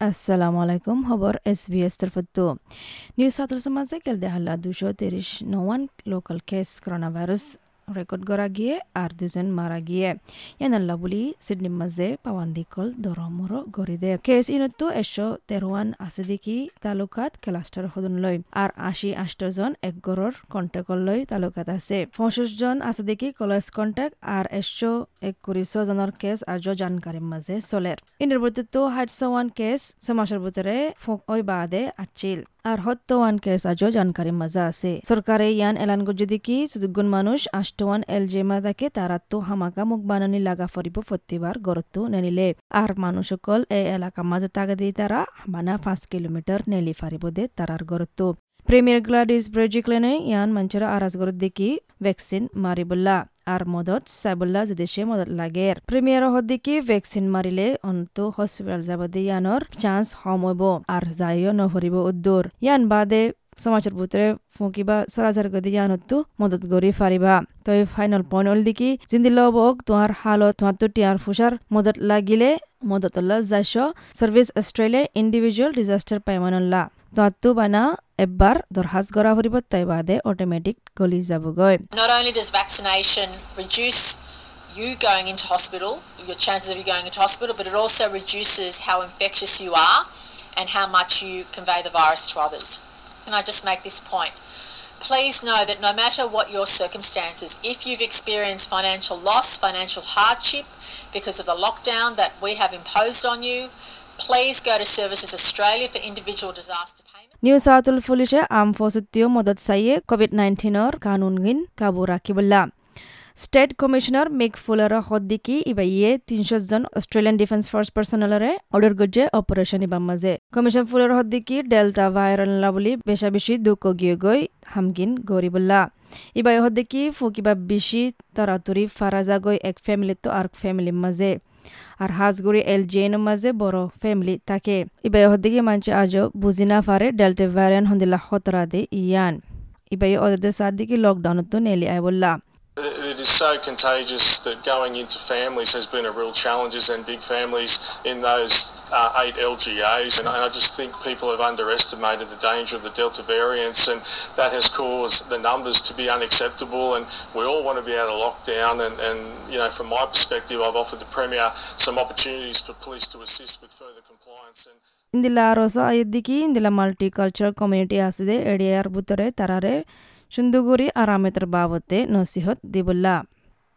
Assalamu alaikum খবর SBS তরফতো New ওয়েলসের মাঝে কেল দেহাল্লা দুশো তিরিশ নওয়ান local case corona virus record করা গিয়ে আর দুজন মারা গিয়ে ইয়ানাল্লা বুলি সিডনি মাঝে পাওয়ান্দিকল দরমর গড়ি দে কেস ইনতো এশো তেরোয়ান আছে দেখি তালুকাত ক্লাস্টার সদন লয় আর আশি আষ্টজন এক গড়র কন্টেক্ট লয় তালুকাত আছে পঁচিশ জন আছে দেখি কলেজ কন্টেক্ট আর এশো একত্রিশ জনের কেস আজও জানকারির মাঝে চলের ইন্টার বর্তিত হাইটশো ওয়ান কেস সমাজের ভিতরে ফোক ওই বাদে আছিল আর হত্যাওয়ান কেস আজও জানকারি মাজা আছে। সরকারে ইয়ান এলান যদি কি সুদুগুণ মানুষ আষ্টওয়ান এল জেমা থাকে তারাতো হামাকা মুখ বানানি লাগা ফরিব প্রতিবার গরতো নেনিলে আর মানুষসকল এই এলাকা মাঝে তাগা দিয়ে তারা বানা পাঁচ কিলোমিটার নেলি ফারিব দে তারার গরতো প্রিমিয়ার গ্লাডিস ব্রেজিক্লেনে ইয়ান মঞ্চরা আরাজ গরত দেখি ভ্যাকসিন মারিবুল্লা আর মদত সাইবুল্লা যে মদত লাগে। প্রিমিয়ার হদ্দিকি ভ্যাকসিন মারিলে অন্ত হসপিটাল যাব ইয়ানোর চান্স হম হইব আর যাইও নহরিব উদ্দুর। ইয়ান বাদে সমাজের ভিতরে ফুঁকিবা সরাসরি গদি ইয়ানতো মদত গরি ফারিবা। তই ফাইনাল পয়েন্ট হল দিকি জিন্দি লবক তোমার হালত, তোমার তো ফুসার মদত লাগিলে মদতল্লা যাইশ সার্ভিস অস্ট্রেলিয়া ইন্ডিভিজুয়াল ডিজাস্টার পাইমানল্লা তোমার বানা এবার দরখাস্ত করা ফুরিব তাই বাদে অটোমেটিক গলি যাবগৈ Not only does vaccination reduce you going into hospital, your chances of you going into hospital, but it also reduces how infectious you are and how much you convey the virus to others. Can I just make this point? Please know that no matter what your circumstances, if you've experienced financial loss, financial hardship because of the lockdown that we have imposed on you, Please go to Services Australia for individual disaster payment. New सातुल फुलिशे आम फोसुत्तियो मदत साइए Covid 19 और कानून गिन काबू राखी state commissioner মিক ফুলাৰৰ সদ্দিকি ইবাইয়ে তিনশো জন অষ্ট্ৰেলিয়ান ডিফেন্স ফৰ্চ পাৰ্চনেলৰে অৰ্ডাৰ গজ্জে অপাৰেশ্যন ইবাৰ মাজে। কমিশন ফুলাৰ সদ্দিকি ডেল্টা ভাইৰাল বুলি বেচা বেছি দুঃখ গিয়ে গৈ হামকিন গৰিবল্লা। ইবাই সদ্দিকি ফুকিবা বেছি তৰাতৰি ফাৰাজা গৈ এক ফেমিলিতো আর ফ্যামিলির মাঝে আর হাজগুড়ি এল জেনের মাঝে বড় ফ্যামিলি থাকে। ইবাই হদ্দিকে মানছে আজও বুঝি না পারে ডেল্টা ভ্যারিয়েন্ট হন্দিলা খতরা দে ইয়ান। ইবাই ওদের সাদিকে লকডাউনত নেলি আই বললা It is so contagious that going into families has been a real challenge, and big families in those uh, eight LGAs. And I just think people have underestimated the danger of the Delta variants, and that has caused the numbers to be unacceptable. And we all want to be out of lockdown. And, and you know, from my perspective, I've offered the Premier some opportunities for police to assist with further compliance. And ಇಂದಿಲ್ಲ ರೋಸ ಅಯ್ಯದ್ದಿಕಿ ಇಂದಿಲ್ಲ multi culture community ಆಸಿದೆ ಎಡಿಯಾರ್ ಬುತ್ತರೆ ತರಾರೆ সুন্দুগুৰি আৰামেতৰ বাবতে নসিহত দিবুল্লা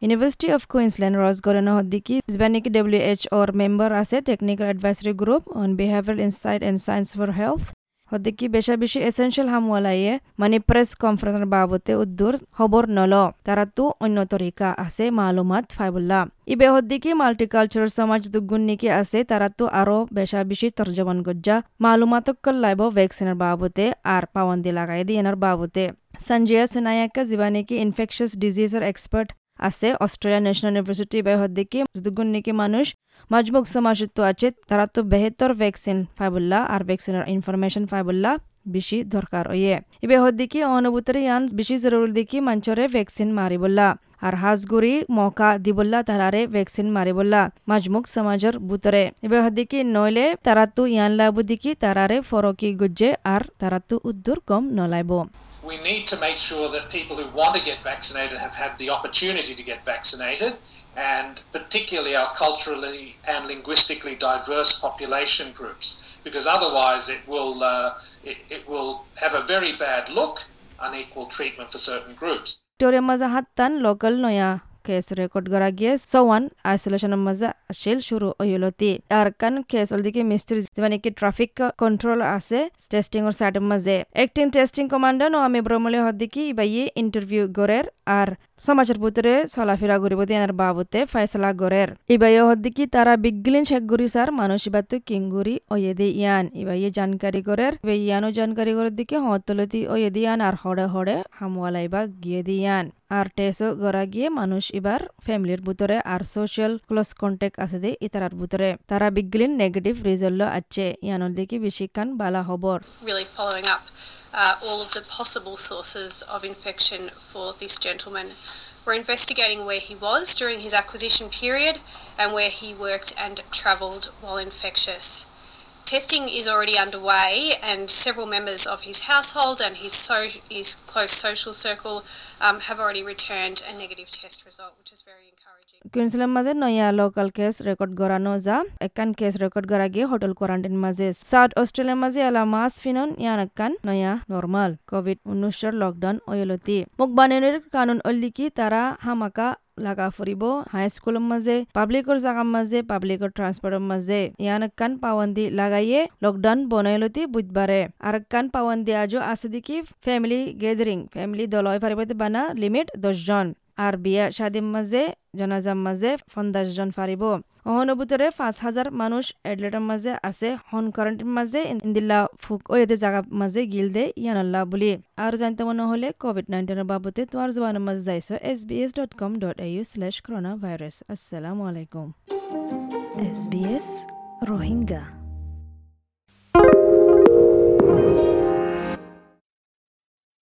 university of Queensland ৰজগড়ে নহদ্দিকি ইসবানিক W H ওর member আছে technical advisory group on behaviour insight and science for health হদ্দিকি বেশা বেশি এসেনশিয়াল হামওয়ালাইয়ে মানে প্রেস কনফারেন্সের বাবতে উদ্দুর খবর নল। তারা তো অন্য তরিকা আছে, মালুমাত ফাইবুল্লাহ ইবে হদ্দিকি মাল্টিকালচারাল সমাজ দুগুণ নিকি আছে তারা তো আরও বেশা বেশি তর্জমান গজ্জা। মালুমাতকল লাইব ভ্যাকসিনের বাবতে আর পাওয়ান্দি লাগাই দিয়ানোর বাবতে। সঞ্জয় সিনায়াকা যিবানিকি ইনফেকশাস ডিজিজের এক্সপার্ট আছে। অস্ট্রেলিয়া ন্যাশনাল ইউনিভার্সিটি বেহর দিকে দুগুণ নিকি মানুষ মজমুক সমাজিত আছে। তারা তো বেহতর ভ্যাকসিন ফাইবুল্লাহ আর ভ্যাকসিনের ইনফরমেশন ফাইবুল্লাহ বেশি দরকার ওয়ে ইবে হদ্দিকি অনুভূতরে ইয়ান বেশি জরুরি দেখি মঞ্চরে ভ্যাকসিন মারিবল্লা আর হাজগুড়ি মৌকা দিবল্লা তারারে ভ্যাকসিন মারিবল্লা মাজমুক সমাজের বুতরে ইবে হদ্দিকি নইলে তারা তো ইয়ান লাবু দিকি তারারে ফরকি গুজ্জে আর তারা তো উদ্দুর কম নলাইব We need to make sure that people who want to get vaccinated have had the opportunity to get vaccinated and particularly our culturally and linguistically diverse population groups, because otherwise it will, uh, it, it will have a very bad look, unequal treatment for certain groups. Victoria মাজা হাত্তান local নয়া case record করা গিয়ে সওয়ান আইসোলেশনের মাজা আসিল শুরু হইলতি আর কান case অলদিকে মিস্ত্রি মানে কি ট্রাফিক কন্ট্রোল আছে টেস্টিং এর সাইডের মাঝে একটিং টেস্টিং কমান্ডার ও আমি ব্রহ্মলে হদ্দিকি ইবাইয়ে ইন্টারভিউ গরের আর সমাজের ভিতরে চলাফেরা করিব দিয়ার বাবতে ফাইসলা গরের ইবাইয়ে হদ্দিকি তারা বিগলিন শেখ গুরি সার, মানুষ ইবাতো কিংগুরি ওয়েদে ইয়ান। ইবাইয়ে জানকারি ইবাই ইয়ানো জানকারি করার দিকে হতলতি ওয়েদে ইয়ান আর হড়ে হড়ে হামওয়ালা ইবা গিয়ে দিয়ান আর টেসো গড়া গিয়ে মানুষ এবার ফ্যামিলির ভিতরে আর সোশ্যাল ক্লোজ কন্টেক্ট আছে দে ইতারার ভিতরে। তারা বিগলিন নেগেটিভ রিজাল্ট আছে ইয়ানোর দিকে বেশি কান বালা up uh, all of the possible sources of infection for this gentleman We're investigating where he was during his acquisition period and where he worked and travelled while infectious. Testing is already underway, and several members of his household and his, so- his close social circle um, have already returned a negative test result, which is very encouraging. Queensland মাঝে নয়া local case record করানো যা একান case record করা গিয়ে hotel quarantine মাঝে south অস্ট্রেলিয়ার মাঝে এলা মাস ফিনন ইয়ান একান নয়া নর্মাল কোভিড উনিশের লকডাউন ওয়েলতি মুখ বানানোর কানুন অল্লিকি তারা হামাকা লাগা ফুৰিব হাই স্কুলের মাঝে পাবলিকর জাগার মাঝে পাবলিকর ট্রান্সপোর্টের মাঝে ইয়ান কান পাওয়ান্দি লাগাইয়ে লকডাউন বনাইলতি বুধবারে আর কান পাওয়ান্দি আজও আছে দেখি ফ্যামিলি গ্যাদারিং ফ্যামিলি দলয় ফারিবতে বানা লিমিট দশজন আর বিয়া শাদির মাজে জনাজাম মাজে পঞ্চাশ জন ফারিব। অহন পাঁচ হাজার মানুষ এডলেটর মাঝে আছে হন কারেন্টের মাঝে, ইন্দিল্লা ফুক ও এদের জায়গা মাঝে গিল দে ইয়ানাল্লাহ বুলি। আর জানতে মনে হলে কোভিড নাইন্টিনের বাবদে তোমার জোয়ানের মাঝে যাইছো S B S dot com dot U slash corona virus আসসালামু আলাইকুম। S B S Rohingya.